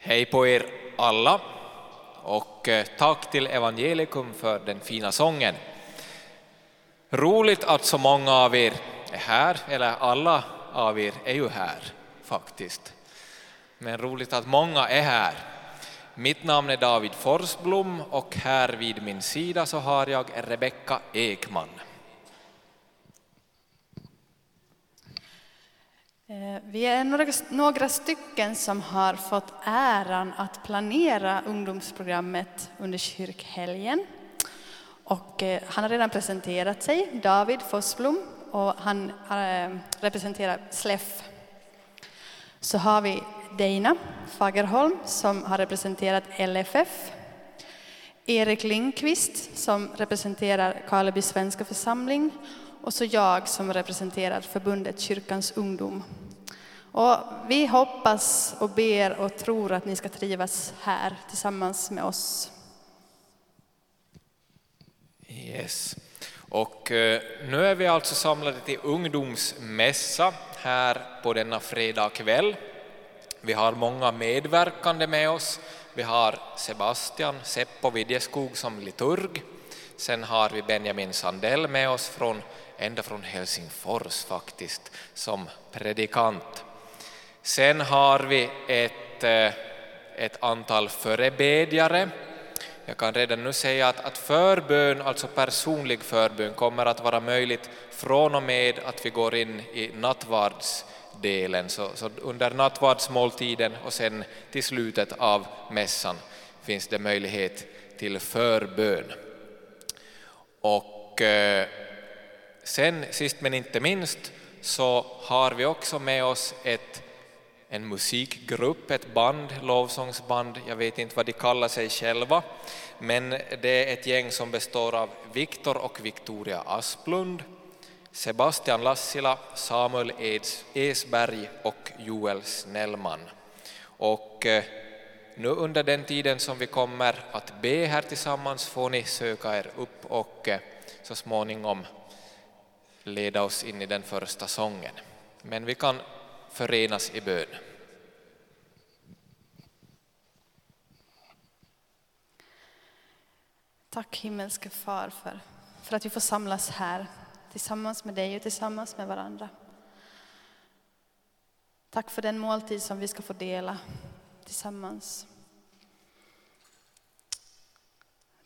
Hej på er alla och eh, tack till Evangelikum för den fina sången. Roligt att så många av er är här, eller alla av er är ju här faktiskt. Men roligt att många är här. Mitt namn är David Forsblom och här vid min sida så har jag Rebecka Ekman. Eh, vi är några, några stycken som har fått äran att planera ungdomsprogrammet under kyrkhelgen. Och eh, han har redan presenterat sig, David Fossblom, och han eh, representerar SLEF. Så har vi Deina Fagerholm som har representerat LFF. Erik Lindqvist som representerar Karleby svenska församling och så jag som representerar förbundet Kyrkans ungdom. Och vi hoppas och ber och tror att ni ska trivas här tillsammans med oss. Yes. Och eh, nu är vi alltså samlade till ungdomsmässa här på denna fredag kväll. Vi har många medverkande med oss. Vi har Sebastian Seppo Vidjeskog som liturg. Sen har vi Benjamin Sandell med oss från, ända från Helsingfors faktiskt, som predikant. Sen har vi ett, eh, ett antal förebedjare. Jag kan redan nu säga att, att förbön, alltså personlig förbön, kommer att vara möjligt från och med att vi går in i nattvardsdelen. Så, så under nattvardsmåltiden och sen till slutet av mässan finns det möjlighet till förbön. Och eh, sen sist men inte minst så har vi också med oss ett en musikgrupp, ett band, lovsångsband, jag vet inte vad de kallar sig själva, men det är ett gäng som består av Viktor och Victoria Asplund, Sebastian Lassila, Samuel Eds, Esberg och Joel Snellman. Och eh, nu under den tiden som vi kommer att be här tillsammans får ni söka er upp och eh, så småningom leda oss in i den första sången. Men vi kan förenas i bön. Tack himmelske far för, för att vi får samlas här tillsammans med dig och tillsammans med varandra. Tack för den måltid som vi ska få dela tillsammans.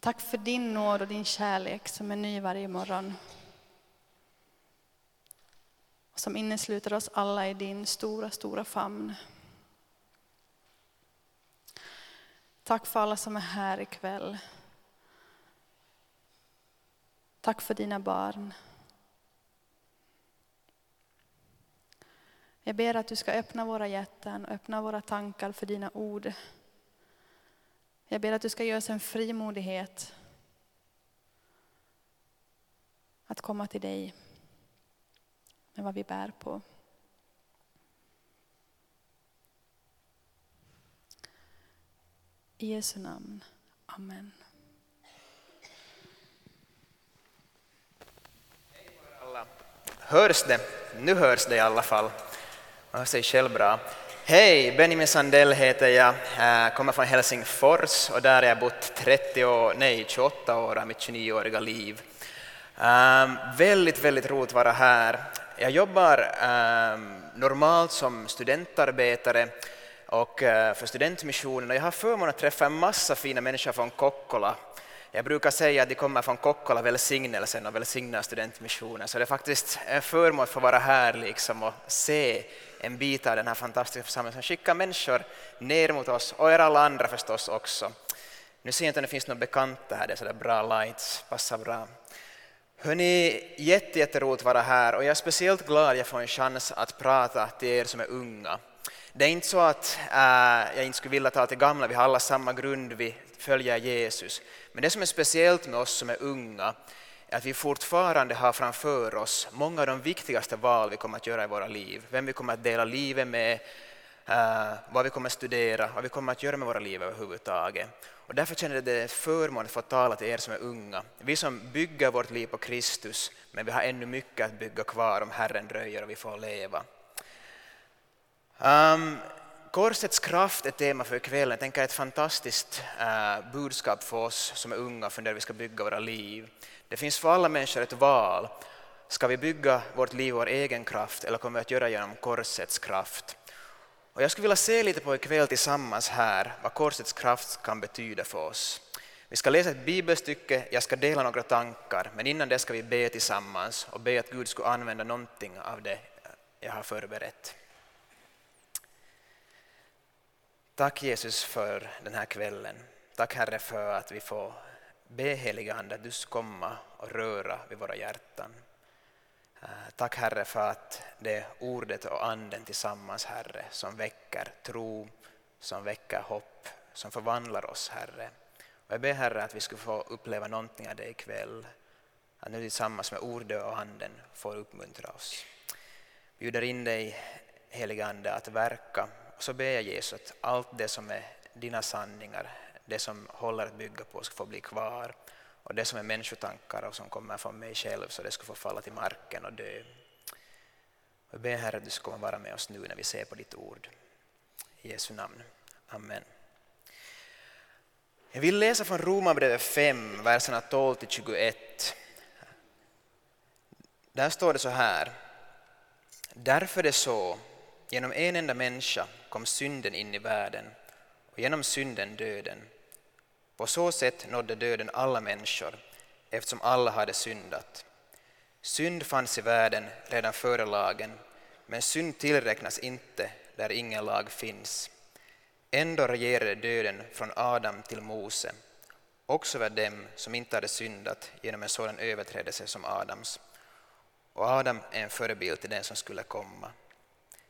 Tack för din nåd och din kärlek som är ny varje morgon som innesluter oss alla i din stora, stora famn. Tack för alla som är här ikväll. Tack för dina barn. Jag ber att du ska öppna våra hjärtan och öppna våra tankar för dina ord. Jag ber att du ska ge oss en frimodighet att komma till dig med vad vi bär på. I Jesu namn. Amen. Hörs det? Nu hörs det i alla fall. Man hör sig själv bra. Hej, Benjamin Sandell heter jag, jag kommer från Helsingfors och där har jag bott 30 år, nej 28 år av mitt 29-åriga liv. Um, väldigt, väldigt roligt att vara här. Jag jobbar ähm, normalt som studentarbetare och äh, för studentmissionen och jag har förmånen att träffa en massa fina människor från Kokkola. Jag brukar säga att de kommer från Kokkola välsignelsen och välsignar studentmissionen så det är faktiskt en förmån att få vara här liksom och se en bit av den här fantastiska församlingen som skickar människor ner mot oss och er alla andra förstås också. Nu ser jag inte om det finns några bekanta här, det är sådär bra lights, passar bra. Hörni, jätteroligt att vara här och jag är speciellt glad att jag får en chans att prata till er som är unga. Det är inte så att äh, jag inte skulle vilja tala till gamla, vi har alla samma grund, vi följer Jesus. Men det som är speciellt med oss som är unga är att vi fortfarande har framför oss många av de viktigaste val vi kommer att göra i våra liv. Vem vi kommer att dela livet med, eh, vad vi kommer att studera, vad vi kommer att göra med våra liv överhuvudtaget. Och därför känner jag det förmån att få tala till er som är unga. Vi som bygger vårt liv på Kristus, men vi har ännu mycket att bygga kvar om Herren dröjer och vi får leva. Um, korsets kraft är tema för ikväll. Jag tänker ett fantastiskt äh, budskap för oss som är unga för funderar hur vi ska bygga våra liv. Det finns för alla människor ett val. Ska vi bygga vårt liv vår egen kraft eller kommer vi att göra genom korsets kraft? Och jag skulle vilja se lite på ikväll tillsammans här vad korsets kraft kan betyda för oss. Vi ska läsa ett bibelstycke, jag ska dela några tankar, men innan det ska vi be tillsammans och be att Gud skulle använda någonting av det jag har förberett. Tack Jesus för den här kvällen. Tack Herre för att vi får be heliga Ande att du ska komma och röra vid våra hjärtan. Eh, tack Herre för att det är ordet och anden tillsammans Herre som väcker tro, som väcker hopp, som förvandlar oss Herre. Och jag ber Herre att vi ska få uppleva någonting av det ikväll. Att nu tillsammans med ordet och anden får uppmuntra oss. Bjuder in dig heliga Ande att verka så ber jag Jesus att allt det som är dina sanningar, det som håller att bygga på ska få bli kvar och det som är människotankar och som kommer från mig själv så det ska få falla till marken och dö. Jag ber Herre att du ska vara med oss nu när vi ser på ditt ord. I Jesu namn. Amen. Jag vill läsa från Romarbrevet 5, verserna 12-21. Där står det så här. Därför är det så, genom en enda människa kom synden in i världen och genom synden döden. På så sätt nådde döden alla människor eftersom alla hade syndat. Synd fanns i världen redan före lagen, men synd tillräknas inte där ingen lag finns. Ändå regerade döden från Adam till Mose, också över dem som inte hade syndat genom en sådan överträdelse som Adams. Och Adam är en förebild till den som skulle komma.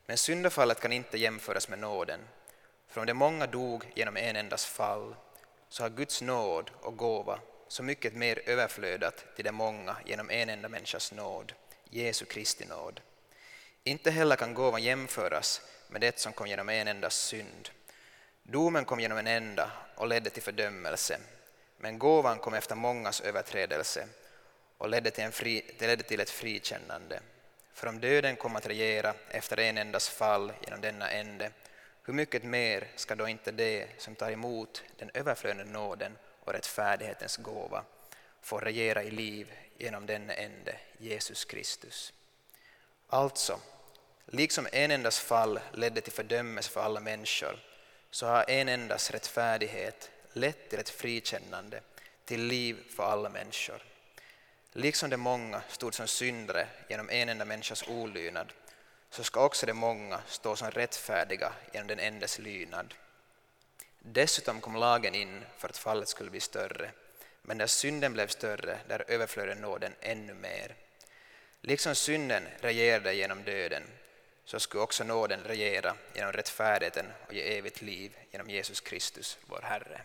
Men syndafallet kan inte jämföras med nåden, för om de många dog genom en endas fall så har Guds nåd och gåva så mycket mer överflödat till de många genom en enda människas nåd, Jesu Kristi nåd. Inte heller kan gåvan jämföras med det som kom genom en endas synd. Domen kom genom en enda och ledde till fördömelse, men gåvan kom efter mångas överträdelse och ledde till, en fri, ledde till ett frikännande. För om döden kom att regera efter en endas fall genom denna ände, hur mycket mer ska då inte det som tar emot den överflödande nåden och rättfärdighetens gåva få regera i liv genom den ende, Jesus Kristus. Alltså, liksom en endas fall ledde till fördömelse för alla människor, så har en endas rättfärdighet lett till ett frikännande, till liv för alla människor. Liksom de många stod som syndare genom en enda människas olydnad så ska också de många stå som rättfärdiga genom den endes lydnad. Dessutom kom lagen in för att fallet skulle bli större, men där synden blev större, där överflödde nåden ännu mer. Liksom synden regerade genom döden, så skulle också nåden regera genom rättfärdigheten och ge evigt liv genom Jesus Kristus, vår Herre.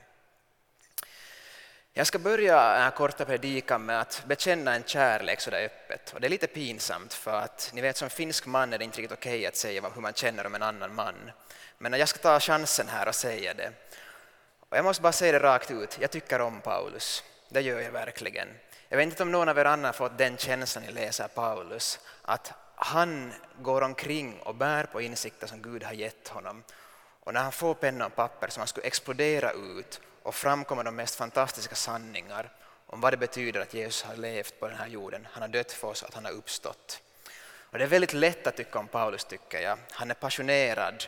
Jag ska börja den här korta predikan med att bekänna en kärlek sådär öppet. Och det är lite pinsamt för att ni vet som finsk man är det inte riktigt okej okay att säga hur man känner om en annan man. Men jag ska ta chansen här och säga det. Och jag måste bara säga det rakt ut, jag tycker om Paulus. Det gör jag verkligen. Jag vet inte om någon av er andra fått den känslan när ni läser Paulus, att han går omkring och bär på insikter som Gud har gett honom. Och när han får penna och papper som han skulle explodera ut och framkommer de mest fantastiska sanningar om vad det betyder att Jesus har levt på den här jorden. Han har dött för oss, att han har uppstått. Och det är väldigt lätt att tycka om Paulus, tycker jag. Han är passionerad,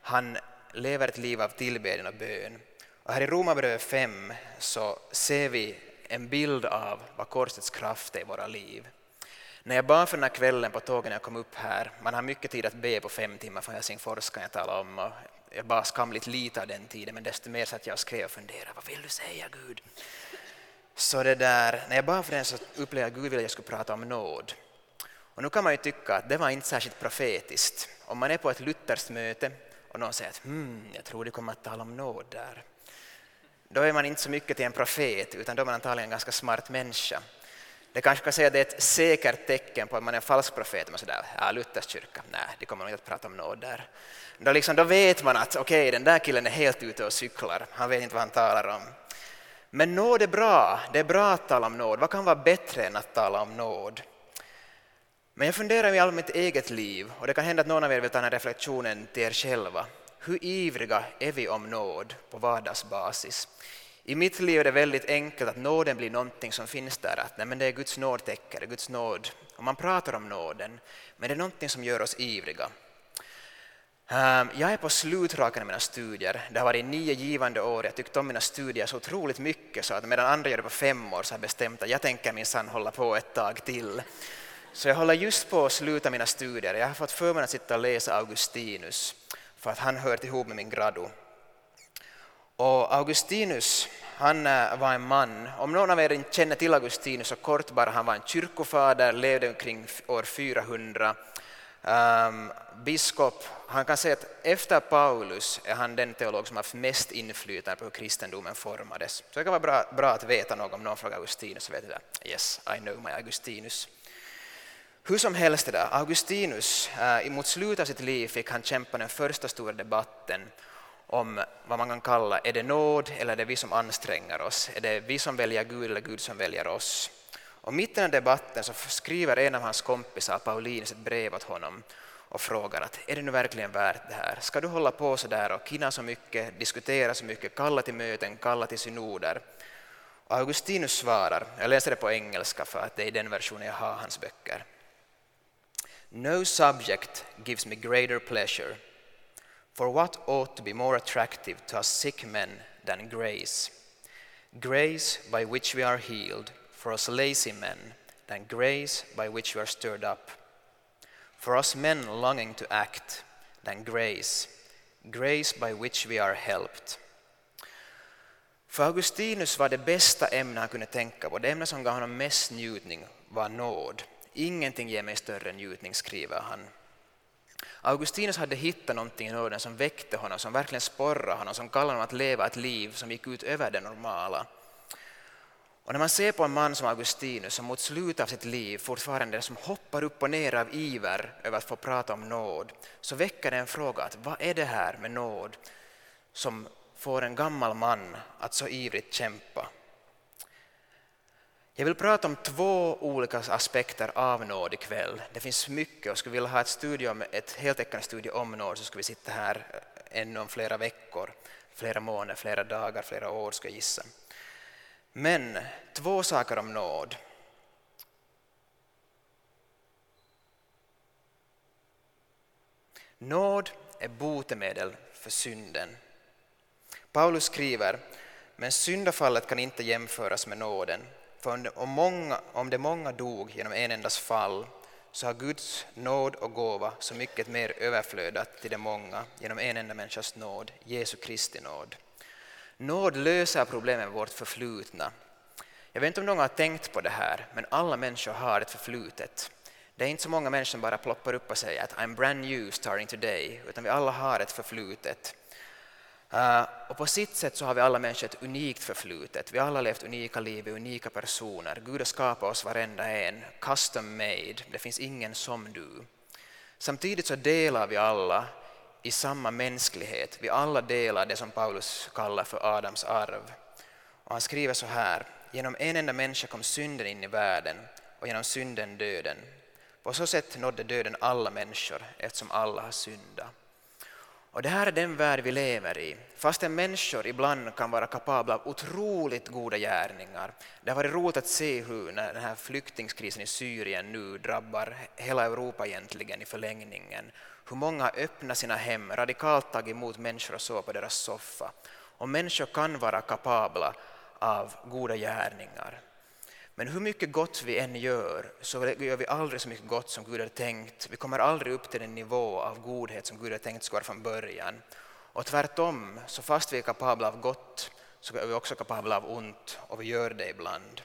han lever ett liv av tillbedjan och bön. Och här i Romarbrevet 5 så ser vi en bild av vad korsets kraft är i våra liv. När jag bad för den här kvällen på tåget när jag kom upp här, man har mycket tid att be på fem timmar från Helsingfors kan jag tala om, och jag bara skamligt lite av den tiden, men desto mer satt jag och skrev och funderade, vad vill du säga Gud? Så det där, när jag bad för den så upplevde jag att Gud ville att jag skulle prata om nåd. Och nu kan man ju tycka att det var inte särskilt profetiskt. Om man är på ett lutherskt möte och någon säger att hmm, jag tror det kommer att tala om nåd där. Då är man inte så mycket till en profet, utan då är man antagligen en ganska smart människa. Det kanske kan säga att det är ett säkert tecken på att man är en falsk profet. Man säger ja, Luthers kyrka, nej, de kommer nog inte att prata om nåd där. Då, liksom, då vet man att okej, okay, den där killen är helt ute och cyklar, han vet inte vad han talar om. Men nåd är bra, det är bra att tala om nåd. Vad kan vara bättre än att tala om nåd? Men jag funderar i all mitt eget liv, och det kan hända att någon av er vill ta den här reflektionen till er själva. hur ivriga är vi om nåd på vardagsbasis? I mitt liv är det väldigt enkelt att nåden blir någonting som finns där, att nej, men det är Guds nåd täcker, Guds nåd. Och man pratar om nåden, men det är någonting som gör oss ivriga. Ehm, jag är på slutrakan i mina studier. Det har varit nio givande år. Jag tyckte om mina studier så otroligt mycket så att medan andra gör det på fem år så har jag bestämt att jag tänker minsann hålla på ett tag till. Så jag håller just på att sluta mina studier. Jag har fått förmånen att sitta och läsa Augustinus för att han hör ihop med min gradu. Och Augustinus han eh, var en man, om någon av er inte känner till Augustinus så kort bara, han var en kyrkofader, levde omkring år 400 Um, ehm, biskop, han kan säga att efter Paulus är han den teolog som har haft mest inflytande på hur kristendomen formades. Så det kan vara bra, bra att veta något om någon frågar Augustinus så vet det. yes, I know my Augustinus. Hur som helst, det där, Augustinus, eh, uh, mot slutet av sitt liv fick han kämpa den första stora debatten om vad man kan kalla, är det nåd eller är det vi som anstränger oss? Är det vi som väljer Gud eller Gud som väljer oss? Och mitt i den debatten så skriver en av hans kompisar, Paulinus, ett brev åt honom och frågar att är det nu verkligen värt det här? Ska du hålla på så där och kinna så mycket, diskutera så mycket, kalla till möten, kalla till synoder? Och Augustinus svarar, jag läser det på engelska för att det är den versionen jag har hans böcker. No subject gives me greater pleasure, for what ought to be more attractive to us sick men than grace? Grace by which we are healed, for us lazy men than grace by which we are stirred up. For us men longing to act than grace, grace by which we are helped. För Augustinus var det bästa ämne han kunde tänka på, det ämne som gav honom mest njutning var nåd. Ingenting ger mig större njutning, skriver han. Augustinus hade hittat någonting i nåden som väckte honom, som verkligen sporrade honom, som kallade honom att leva ett liv som gick ut över det normala. Och när man ser på en man som Augustinus som mot slutet av sitt liv fortfarande som hoppar upp och ner av iver över att få prata om nåd, så väcker det en fråga att vad är det här med nåd som får en gammal man att så ivrigt kämpa? Jag vill prata om två olika aspekter av nåd ikväll. Det finns mycket och skulle vi vilja ha ett, studium, ett heltäckande studie om nåd så skulle vi sitta här eh, ännu om flera veckor, flera månader, flera dagar, flera år ska jag gissa. Men två saker om nåd. Nåd är botemedel för synden. Paulus skriver, men syndafallet kan inte jämföras med nåden, för om, många, om de många dog genom en endas fall så har Guds nåd och gåva så mycket mer överflödat till de många genom en enda människas nåd, Jesu Kristi nåd. Nåd löser problemen med vårt förflutna. Jag vet inte om någon har tänkt på det här, men alla människor har ett förflutet. Det är inte så många människor som bara ploppar upp och säger att I'm brand new starting today, utan vi alla har ett förflutet. Eh, och på sitt sätt så har vi alla människor ett unikt förflutet. Vi har alla levt unika liv, unika personer. Gud har skapat oss varenda en, custom made. Det finns ingen som du. Samtidigt så delar vi alla i samma mänsklighet. Vi alla delar det som Paulus kallar för Adams arv. Och han skriver så här. Genom en enda människa kom synden in i världen och genom synden döden. På så sätt nådde döden alla människor eftersom alla har syndat. Och det här är den värld vi lever i. Fastän människor ibland kan vara kapabla av otroligt goda gärningar. Det har varit roligt att se hur när den här flyktingkrisen i Syrien nu drabbar hela Europa egentligen i förlängningen. Hur många öppnar sina hem, radikalt tagit emot människor och så på deras soffa. Och människor kan vara kapabla av goda gärningar. Men hur mycket gott vi än gör så gör vi aldrig så mycket gott som Gud har tänkt. Vi kommer aldrig upp till den nivå av godhet som Gud har tänkt ska vara från början. Och tvärtom, så fast vi är kapabla av gott så är vi också kapabla av ont och vi gör det ibland.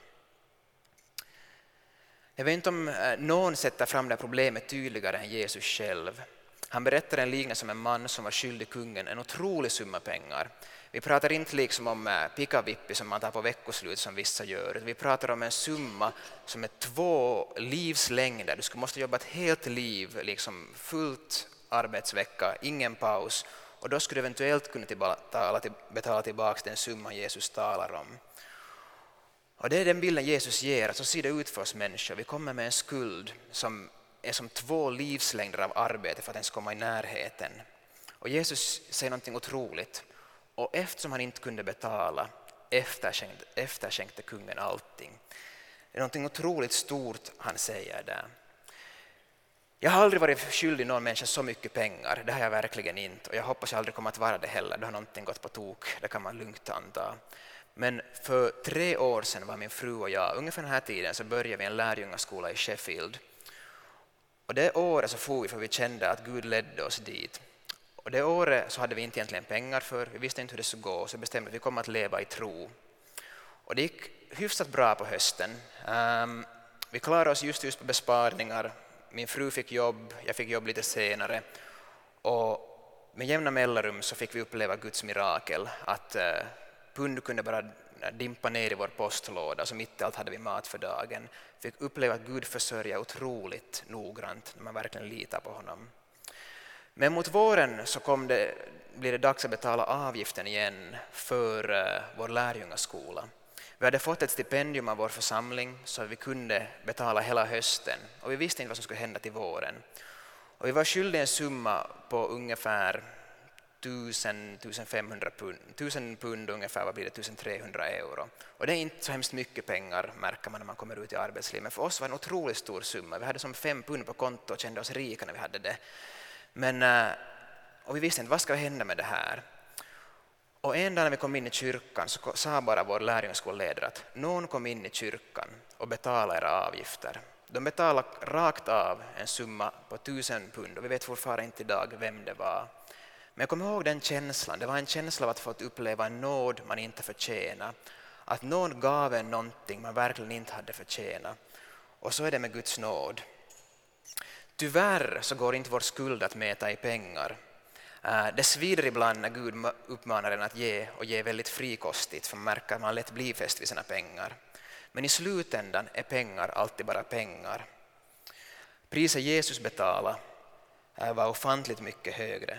Jag vet inte om eh, någon sätter fram det här problemet tydligare än Jesus själv. Han berättar en liknelse om en man som var skyldig kungen en otrolig summa pengar. Vi pratar inte liksom om eh, pikavippi som man tar på veckoslut som vissa gör. Vi pratar om en summa som är två livslängder. Du måste jobba ett helt liv, liksom fullt arbetsvecka, ingen paus. Och då skulle du eventuellt kunna betala tillbaka den summa Jesus talar om. Och det är den bilden Jesus ger, att så ser det ut för oss människor. Vi kommer med en skuld som är som två livslängder av arbete för att ens komma i närheten. Och Jesus säger någonting otroligt. Och eftersom han inte kunde betala efterskänkte, efterskänkte kungen allting. Det är något otroligt stort han säger där. Jag har aldrig varit skyldig någon människa så mycket pengar, det har jag verkligen inte och jag hoppas jag aldrig kommer att vara det heller, då har någonting gått på tok, det kan man lugnt anta. Men för tre år sedan var min fru och jag, ungefär den här tiden, så började vi en lärjungaskola i Sheffield. Och det året så for vi för vi kände att Gud ledde oss dit. Och det året så hade vi inte egentligen pengar för, vi visste inte hur det skulle gå, så bestämde att vi kommer att leva i tro. Och det gick hyfsat bra på hösten. Um, vi klarade oss just, just på besparingar, min fru fick jobb, jag fick jobb lite senare. Och med jämna mellanrum så fick vi uppleva Guds mirakel, att uh, pund kunde bara dimpa ner i vår postlåda, så mitt i allt hade vi mat för dagen. Fick uppleva att Gud försörjer otroligt noggrant när man verkligen litar på honom. Men mot våren så kom det, blir det dags att betala avgiften igen för eh, vår lärjungaskola. Vi hade fått ett stipendium av vår församling så att vi kunde betala hela hösten och vi visste inte vad som skulle hända till våren. Och vi var skyldiga en summa på ungefär 1000, 1500 pund, 1000 pund ungefär, vad blir det, 1300 euro. Och det är inte så hemskt mycket pengar märker man när man kommer ut i arbetslivet, men för oss var det en otroligt stor summa. Vi hade som fem pund på kontot och kände oss rika när vi hade det. Men, eh, och vi visste inte vad ska hända med det här. Och en dag när vi kom in i kyrkan så sa bara vår lärjungskolledare att någon kom in i kyrkan och betalade era avgifter. De betalade rakt av en summa på tusen pund och vi vet fortfarande inte idag vem det var. Men jag kommer ihåg den känslan, det var en känsla av att få uppleva en nåd man inte förtjänar. Att någon gav en någonting man verkligen inte hade förtjänat. Och så är det med Guds nåd. Tyvärr så går inte vår skuld att mäta i pengar. Eh, Det svider ibland när Gud uppmanar en att ge och ge väldigt frikostigt för man märker att man lätt blir fäst vid sina pengar. Men i slutändan är pengar alltid bara pengar. Priset Jesus betalade eh, var ofantligt mycket högre.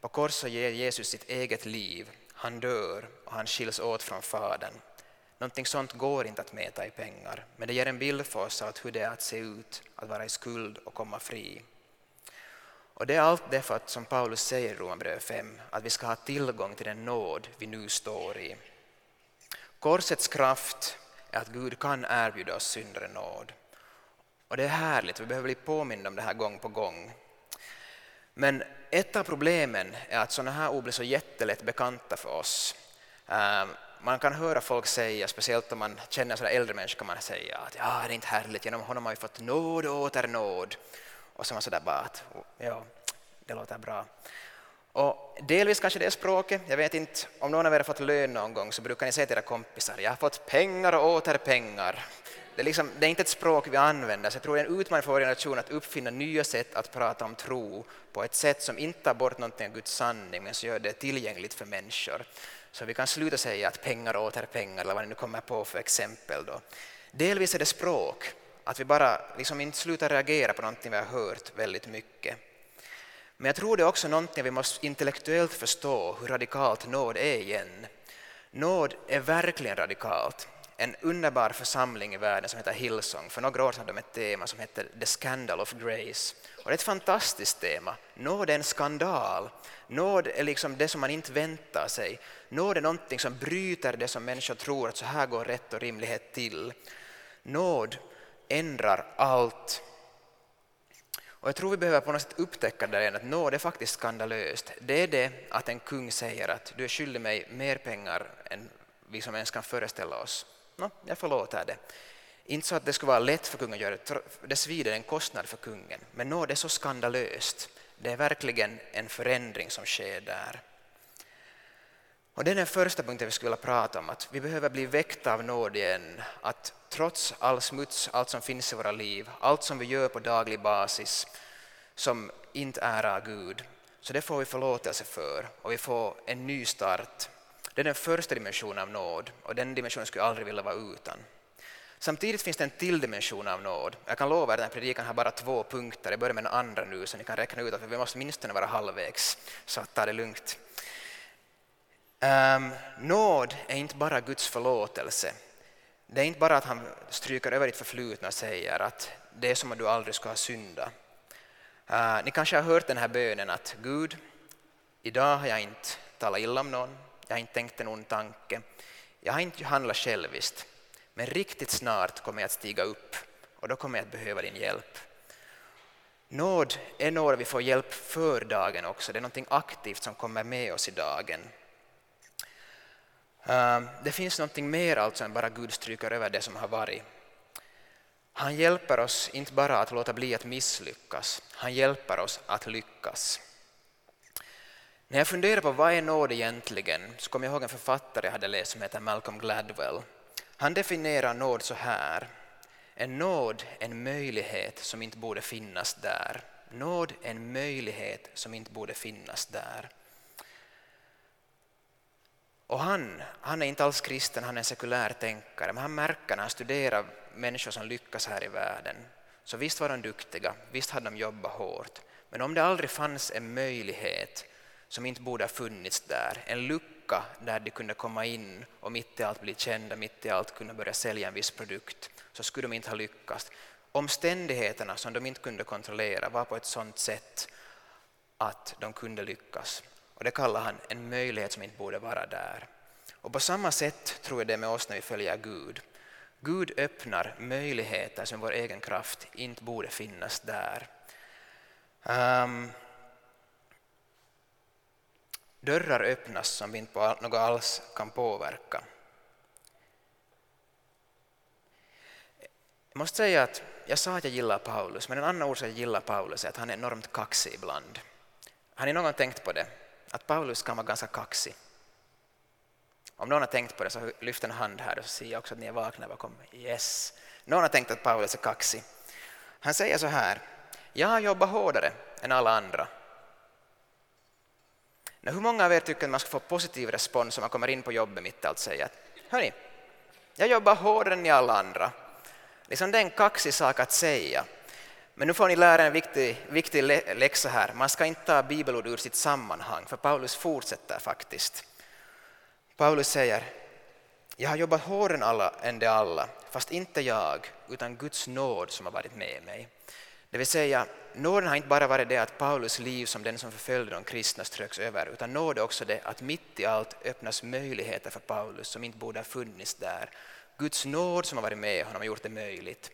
På korset ger Jesus sitt eget liv, han dör och han skiljs åt från Fadern. Någonting sånt går inte att mäta i pengar, men det ger en bild för oss av hur det är att se ut, att vara i skuld och komma fri. Och det är allt det för att, som Paulus säger i Romarbrevet 5, att vi ska ha tillgång till den nåd vi nu står i. Korsets kraft är att Gud kan erbjuda oss syndare nåd. Och det är härligt, vi behöver bli påminna om det här gång på gång. Men ett av problemen är att sådana här ord blir så jättelätt bekanta för oss. Ehm, man kan höra folk säga, speciellt om man känner sådana äldre människor, kan man säga att ja, det är inte härligt, genom honom har vi fått nåd och åter nåd. Och så man sådär bara att oh, ja, det låter bra. Och delvis kanske det är språket, jag vet inte, om någon av er har fått lön någon gång så brukar ni säga till era kompisar, jag har fått pengar och åter pengar. Det är, liksom, det är inte ett språk vi använder, så jag tror det är en utmaning för vår generation att uppfinna nya sätt att prata om tro på ett sätt som inte tar bort någonting av Guds sanning, men som gör det tillgängligt för människor. Så vi kan sluta säga att pengar åter pengar, eller vad ni nu kommer på för exempel. Då. Delvis är det språk, att vi bara liksom inte slutar reagera på någonting vi har hört väldigt mycket. Men jag tror det är också någonting vi måste intellektuellt förstå hur radikalt nåd är igen. Nåd är verkligen radikalt. En underbar församling i världen som heter Hillsong, för några år sedan hade de ett tema som heter The Scandal of Grace. Och det är ett fantastiskt tema. Nåd är en skandal. Nåd är liksom det som man inte väntar sig. Nåd är någonting som bryter det som människor tror att så här går rätt och rimlighet till. Nåd ändrar allt. Och jag tror vi behöver på något sätt upptäcka det igen att nåd är faktiskt skandalöst. Det är det att en kung säger att du är skyldig mig mer pengar än vi som ens kan föreställa oss. No, jag förlåter det. Inte så att det skulle vara lätt för kungen att göra det, det svider en kostnad för kungen. Men nåd är så skandalöst. Det är verkligen en förändring som sker där. Och det är den första punkten vi skulle vilja prata om, att vi behöver bli väckta av nåd igen. Att trots all smuts, allt som finns i våra liv, allt som vi gör på daglig basis som inte är av Gud, så det får vi förlåtelse för och vi får en ny start. Det är den första dimensionen av nåd och den dimensionen skulle jag aldrig vilja vara utan. Samtidigt finns det en till dimension av nåd. Jag kan lova att den här predikan har bara två punkter. Jag börjar med den andra nu så ni kan räkna ut att vi måste åtminstone vara halvvägs. Så ta det lugnt. Um, nåd är inte bara Guds förlåtelse. Det är inte bara att han stryker över ditt förflutna och säger att det är som att du aldrig ska ha syndat. Uh, ni kanske har hört den här bönen att Gud, Idag har jag inte talat illa om någon, jag har inte tänkt en ond tanke, jag har inte handlat själviskt, men riktigt snart kommer jag att stiga upp och då kommer jag att behöva din hjälp. Nåd är nåd vi får hjälp för dagen också, det är något aktivt som kommer med oss i dagen. Ehm, det finns något mer alltså än bara Gud stryker över det som har varit. Han hjälper oss inte bara att låta bli att misslyckas, han hjälper oss att lyckas. När jag funderar på vad är nåd egentligen så kommer jag ihåg en författare jag hade läst som heter Malcolm Gladwell. Han definierar nåd så här. En nåd en möjlighet som inte borde finnas där. Nåd en möjlighet som inte borde finnas där. Och han, han är inte alls kristen, han är en sekulär tänkare, men han märker när han studerar människor som lyckas här i världen, så visst var de duktiga, visst hade de jobbat hårt, men om det aldrig fanns en möjlighet som inte borde ha funnits där, en lucka där de kunde komma in och mitt i allt bli kända, mitt i allt kunna börja sälja en viss produkt, så skulle de inte ha lyckats. Omständigheterna som de inte kunde kontrollera var på ett sådant sätt att de kunde lyckas. Och det kallar han en möjlighet som inte borde vara där. Och på samma sätt tror jag det är med oss när vi följer Gud. Gud öppnar möjligheter som vår egen kraft inte borde finnas där. Um, dörrar öppnas som vi inte på något alls kan påverka. Jag måste säga att jag sa att jag gillar Paulus, men en annan orsak jag gillar Paulus är att han är enormt kaxig ibland. Har ni någon gång tänkt på det? att Paulus kan vara ganska kaxig. Om någon har tänkt på det så lyft en hand här och så ser jag också att ni är vakna bakom. Yes. Någon har tänkt att Paulus är kaxig. Han säger så här. Jag har jobbat hårdare än alla andra. Nu, hur många av er tycker att man ska få positiv respons om man kommer in på jobbet mitt i allt säger att hörni, jag jobbar hårdare än ni alla andra. Liksom det är en kaxig sak att säga. Men nu får ni lära en viktig, viktig läxa här. Man ska inte ta bibelord ur sitt sammanhang, för Paulus fortsätter faktiskt. Paulus säger, jag har jobbat hårdare än, alla, än de alla, fast inte jag, utan Guds nåd som har varit med mig. Det vill säga, nåden har inte bara varit det att Paulus liv som den som förföljde de kristna ströks över, utan nåd är också det att mitt i allt öppnas möjligheter för Paulus som inte borde ha funnits där. Guds nåd som har varit med honom har gjort det möjligt.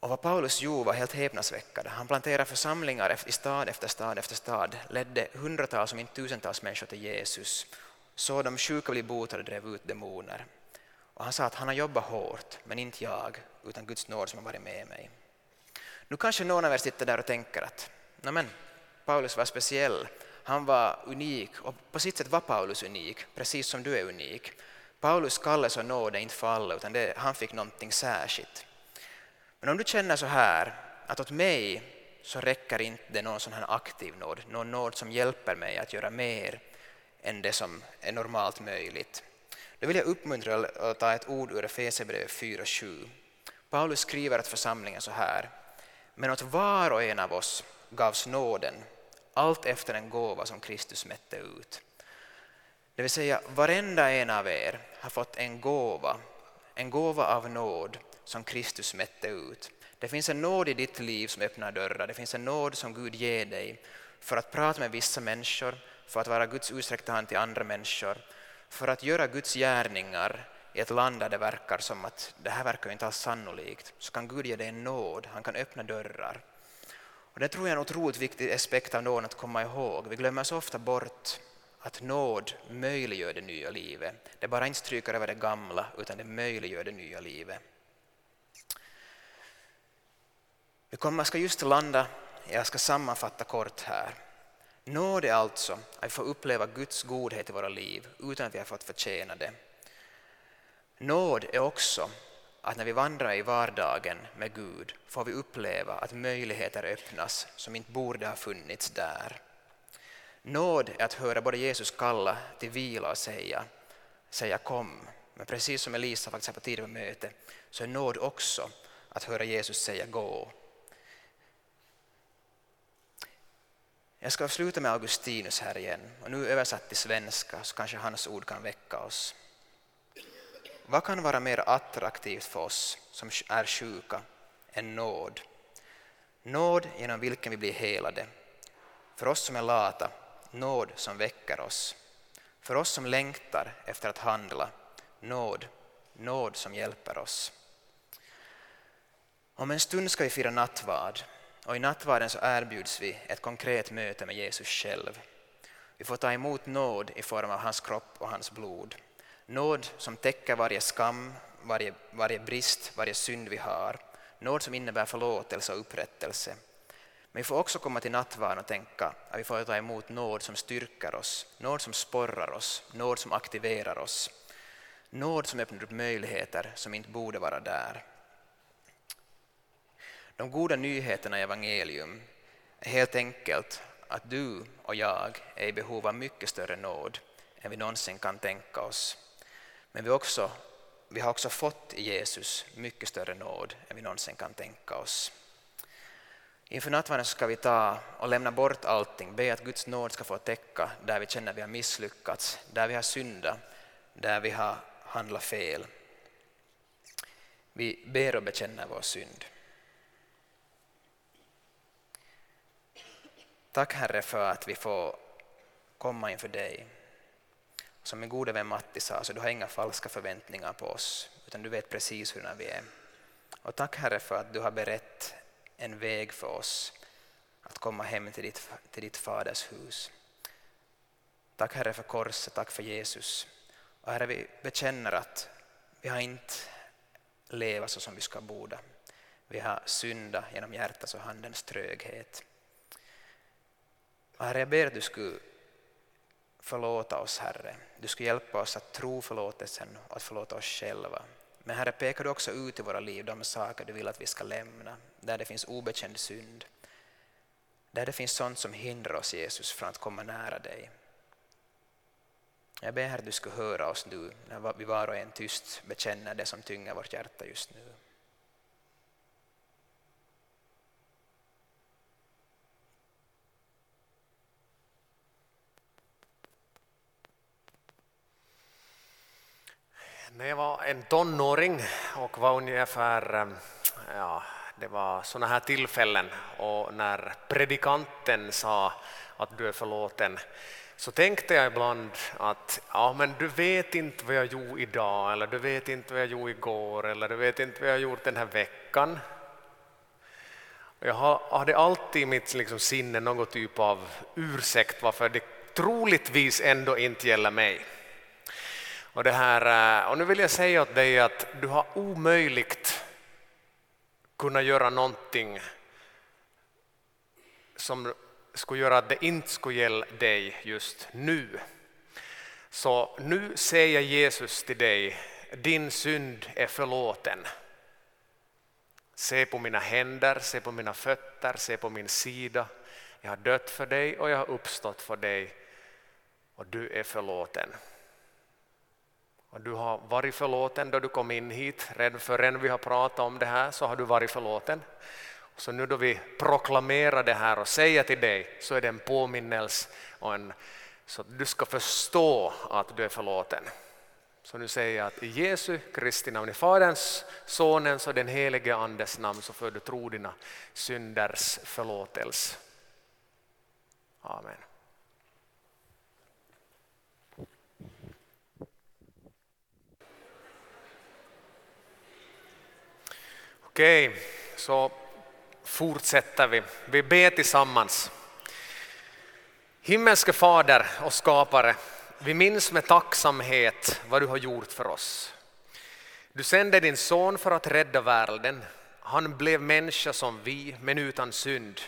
Och vad Paulus gjorde var helt häpnadsväckande. Han planterade församlingar i stad efter stad efter stad, ledde hundratals om inte tusentals människor till Jesus, såg de sjuka bli botade och drev ut demoner. Och han sa att han har jobbat hårt, men inte jag, utan Guds nåd som har varit med mig. Nu kanske någon av er sitter där och tänker att men, Paulus var speciell, han var unik och på sitt sätt var Paulus unik, precis som du är unik. Paulus kallelse och nåd är inte för alla, utan det, han fick någonting särskilt. Men om du känner så här, att åt mig så räcker inte någon sån här aktiv nåd, någon nåd som hjälper mig att göra mer än det som är normalt möjligt. Då vill jag uppmuntra att ta ett ord ur Efesierbrevet 4.7. Paulus skriver att församlingen så här. Men åt var och en av oss gavs nåden, allt efter en gåva som Kristus mätte ut. Det vill säga, varenda en av er har fått en gåva, en gåva av nåd som Kristus mätte ut. Det finns en nåd i ditt liv som öppnar dörrar, det finns en nåd som Gud ger dig för att prata med vissa människor, för att vara Guds utsträckta hand till andra människor, för att göra Guds gärningar ett land där det verkar som att det här verkar inte alls sannolikt, så kan Gud ge dig en nåd, han kan öppna dörrar. Och det tror jag är en otroligt viktig aspekt av nåden att komma ihåg. Vi glömmer så ofta bort att nåd möjliggör det nya livet. Det bara inte stryker över det gamla, utan det möjliggör det nya livet. Vi kommer, ska just landa, jag ska sammanfatta kort här. Nåd är alltså att vi får uppleva Guds godhet i våra liv utan att vi har fått förtjäna det. Nåd är också att när vi vandrar i vardagen med Gud får vi uppleva att möjligheter öppnas som inte borde ha funnits där. Nåd är att höra både Jesus kalla till vila och säga, säga kom. Men precis som Elisa faktiskt på tidigare möte så är nåd också att höra Jesus säga gå. Jag ska sluta med Augustinus här igen och nu översatt till svenska så kanske hans ord kan väcka oss. Vad kan vara mer attraktivt för oss som är sjuka än nåd? Nåd genom vilken vi blir helade. För oss som är lata, nåd som väcker oss. För oss som längtar efter att handla, nåd, nåd som hjälper oss. Om en stund ska vi fira nattvard och i nattvarden så erbjuds vi ett konkret möte med Jesus själv. Vi får ta emot nåd i form av hans kropp och hans blod. Nåd som täcker varje skam, varje, varje brist, varje synd vi har. Nåd som innebär förlåtelse och upprättelse. Men vi får också komma till nattvarden och tänka att vi får ta emot nåd som styrker oss, nåd som sporrar oss, nåd som aktiverar oss. Nåd som öppnar upp möjligheter som inte borde vara där. De goda nyheterna i evangelium är helt enkelt att du och jag är i behov av mycket större nåd än vi någonsin kan tänka oss. Men vi, också, vi har också fått i Jesus mycket större nåd än vi någonsin kan tänka oss. Inför nattvarden ska vi ta och lämna bort allting, be att Guds nåd ska få täcka där vi känner att vi har misslyckats, där vi har syndat, där vi har handlat fel. Vi ber och bekänner vår synd. Tack Herre för att vi får komma inför dig. Som min gode vän Matti sa, så du har inga falska förväntningar på oss, utan du vet precis hur vi är. Och tack Herre för att du har berett en väg för oss att komma hem till ditt, till ditt faders hus. Tack Herre för korset, tack för Jesus. Och Herre, vi bekänner att vi har inte levat så som vi ska borde. Vi har syndat genom hjärtats och handens tröghet. Och herre, jag ber att du skulle förlåta oss, Herre. Du skulle hjälpa oss att tro förlåtelsen och att förlåta oss själva. Men Herre, pekar du också ut i våra liv de saker du vill att vi ska lämna, där det finns obekänd synd, där det finns sånt som hindrar oss, Jesus, från att komma nära dig. Jag ber att du ska höra oss nu när vi var och en tyst bekänner det som tynger vårt hjärta just nu. När jag var en tonåring och var ungefär, eh, ja, det var sådana här tillfällen och när predikanten sa att du är förlåten så tänkte jag ibland att ja, men du vet inte vad jag gjorde idag eller du vet inte vad jag gjorde igår eller du vet inte vad jag gjort den här veckan. Jag hade alltid i mitt liksom, sinne någon typ av ursäkt varför det troligtvis ändå inte gäller mig. Och, det här, eh, och nu vill jag säga åt dig att du har omöjligt kunnat göra någonting som skulle göra att det inte skulle gälla dig just nu. Så nu säger Jesus till dig, din synd är förlåten. Se på mina händer, se på mina fötter, se på min sida. Jag har dött för dig och jag har uppstått för dig och du är förlåten. Och du har varit förlåten då du kom in hit, redan förrän vi har pratat om det här så har du varit förlåten. Så nu då vi proklamerar det här och säger till dig så är det en påminnelse och en, så att du ska förstå att du är förlåten. Så nu säger jag att i Jesu Kristi namn, i Faderns, Sonens och den helige Andes namn så får du tro dina synders förlåtelse. Amen. Okej, så fortsätter vi. Vi ber tillsammans. Himmelske Fader och skapare, vi minns med tacksamhet vad du har gjort för oss. Du sände din son för att rädda världen. Han blev människa som vi, men utan synd.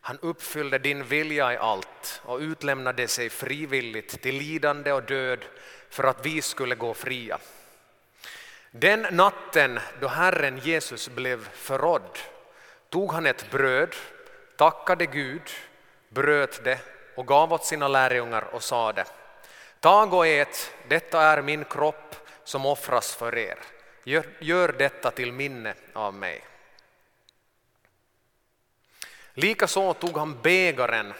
Han uppfyllde din vilja i allt och utlämnade sig frivilligt till lidande och död för att vi skulle gå fria. Den natten då Herren Jesus blev förrådd tog han ett bröd, tackade Gud, bröt det och gav åt sina lärjungar och sade Tag och ät, detta är min kropp som offras för er. Gör, gör detta till minne av mig. Likaså tog han bägaren,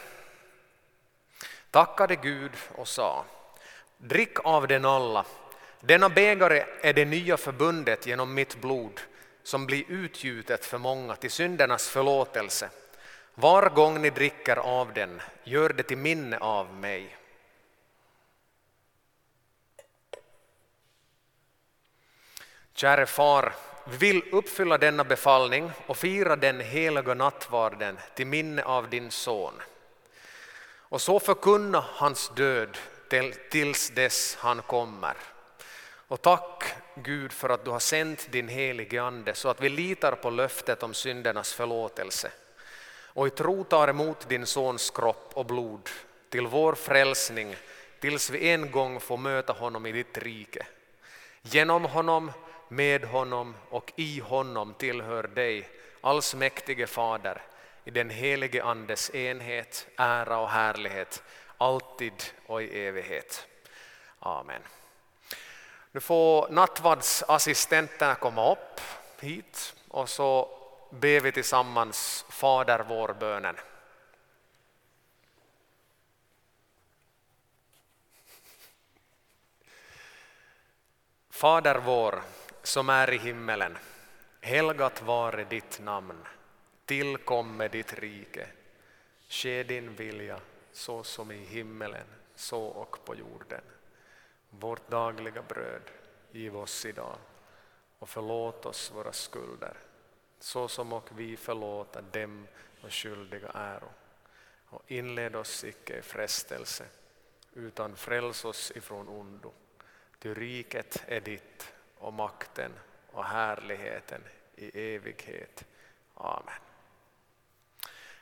tackade Gud och sa Drick av den alla, denna bägare är det nya förbundet genom mitt blod som blir utgjutet för många till syndernas förlåtelse. Var gång ni dricker av den, gör det till minne av mig. Käre far, vi vill uppfylla denna befallning och fira den heliga nattvarden till minne av din son. Och så förkunna hans död tills dess han kommer. Och tack Gud för att du har sänt din helige Ande så att vi litar på löftet om syndernas förlåtelse och i tro tar emot din sons kropp och blod till vår frälsning tills vi en gång får möta honom i ditt rike. Genom honom, med honom och i honom tillhör dig, allsmäktige Fader, i den helige Andes enhet, ära och härlighet, alltid och i evighet. Amen. Nu får nattvardsassistenterna komma upp hit och så ber vi tillsammans Fader vår-bönen. Fader vår som är i himmelen. Helgat vare ditt namn. Tillkomme ditt rike. Ske din vilja så som i himmelen, så och på jorden. Vårt dagliga bröd giv oss idag och förlåt oss våra skulder så som och vi förlåta dem och skyldiga äro. Och inled oss icke i frestelse utan fräls oss ifrån ondo. Ty riket är ditt och makten och härligheten i evighet. Amen.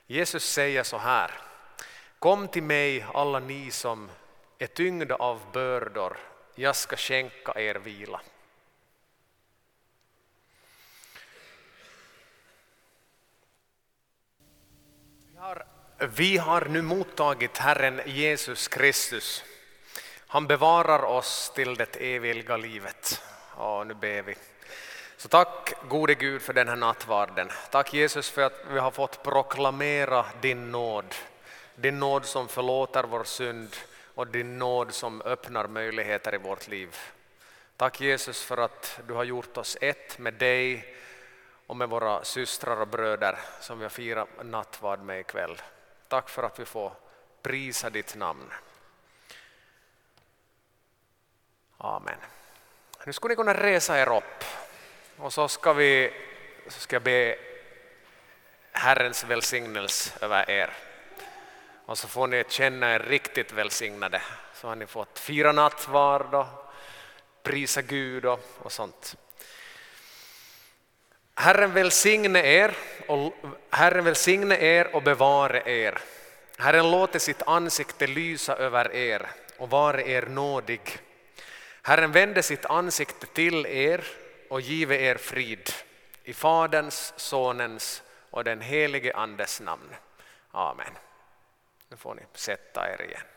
Jesus säger så här. Kom till mig alla ni som är tyngda av bördor, jag ska skänka er vila. Vi har nu mottagit Herren Jesus Kristus. Han bevarar oss till det eviga livet. Ja, nu ber vi. Så tack gode Gud för den här nattvarden. Tack Jesus för att vi har fått proklamera din nåd. Din nåd som förlåter vår synd och din nåd som öppnar möjligheter i vårt liv. Tack Jesus för att du har gjort oss ett med dig och med våra systrar och bröder som vi har firat nattvard med ikväll. Tack för att vi får prisa ditt namn. Amen. Nu skulle ni kunna resa er upp och så ska, vi, så ska jag be Herrens välsignelse över er. Och så får ni känna er riktigt välsignade. Så har ni fått fira nattvard och prisa Gud och, och sånt. Herren välsigne er och, Herren välsigne er och bevare er. Herren låter sitt ansikte lysa över er och vare er nådig. Herren vände sitt ansikte till er och give er frid. I Faderns, Sonens och den helige Andes namn. Amen. Nu er igen.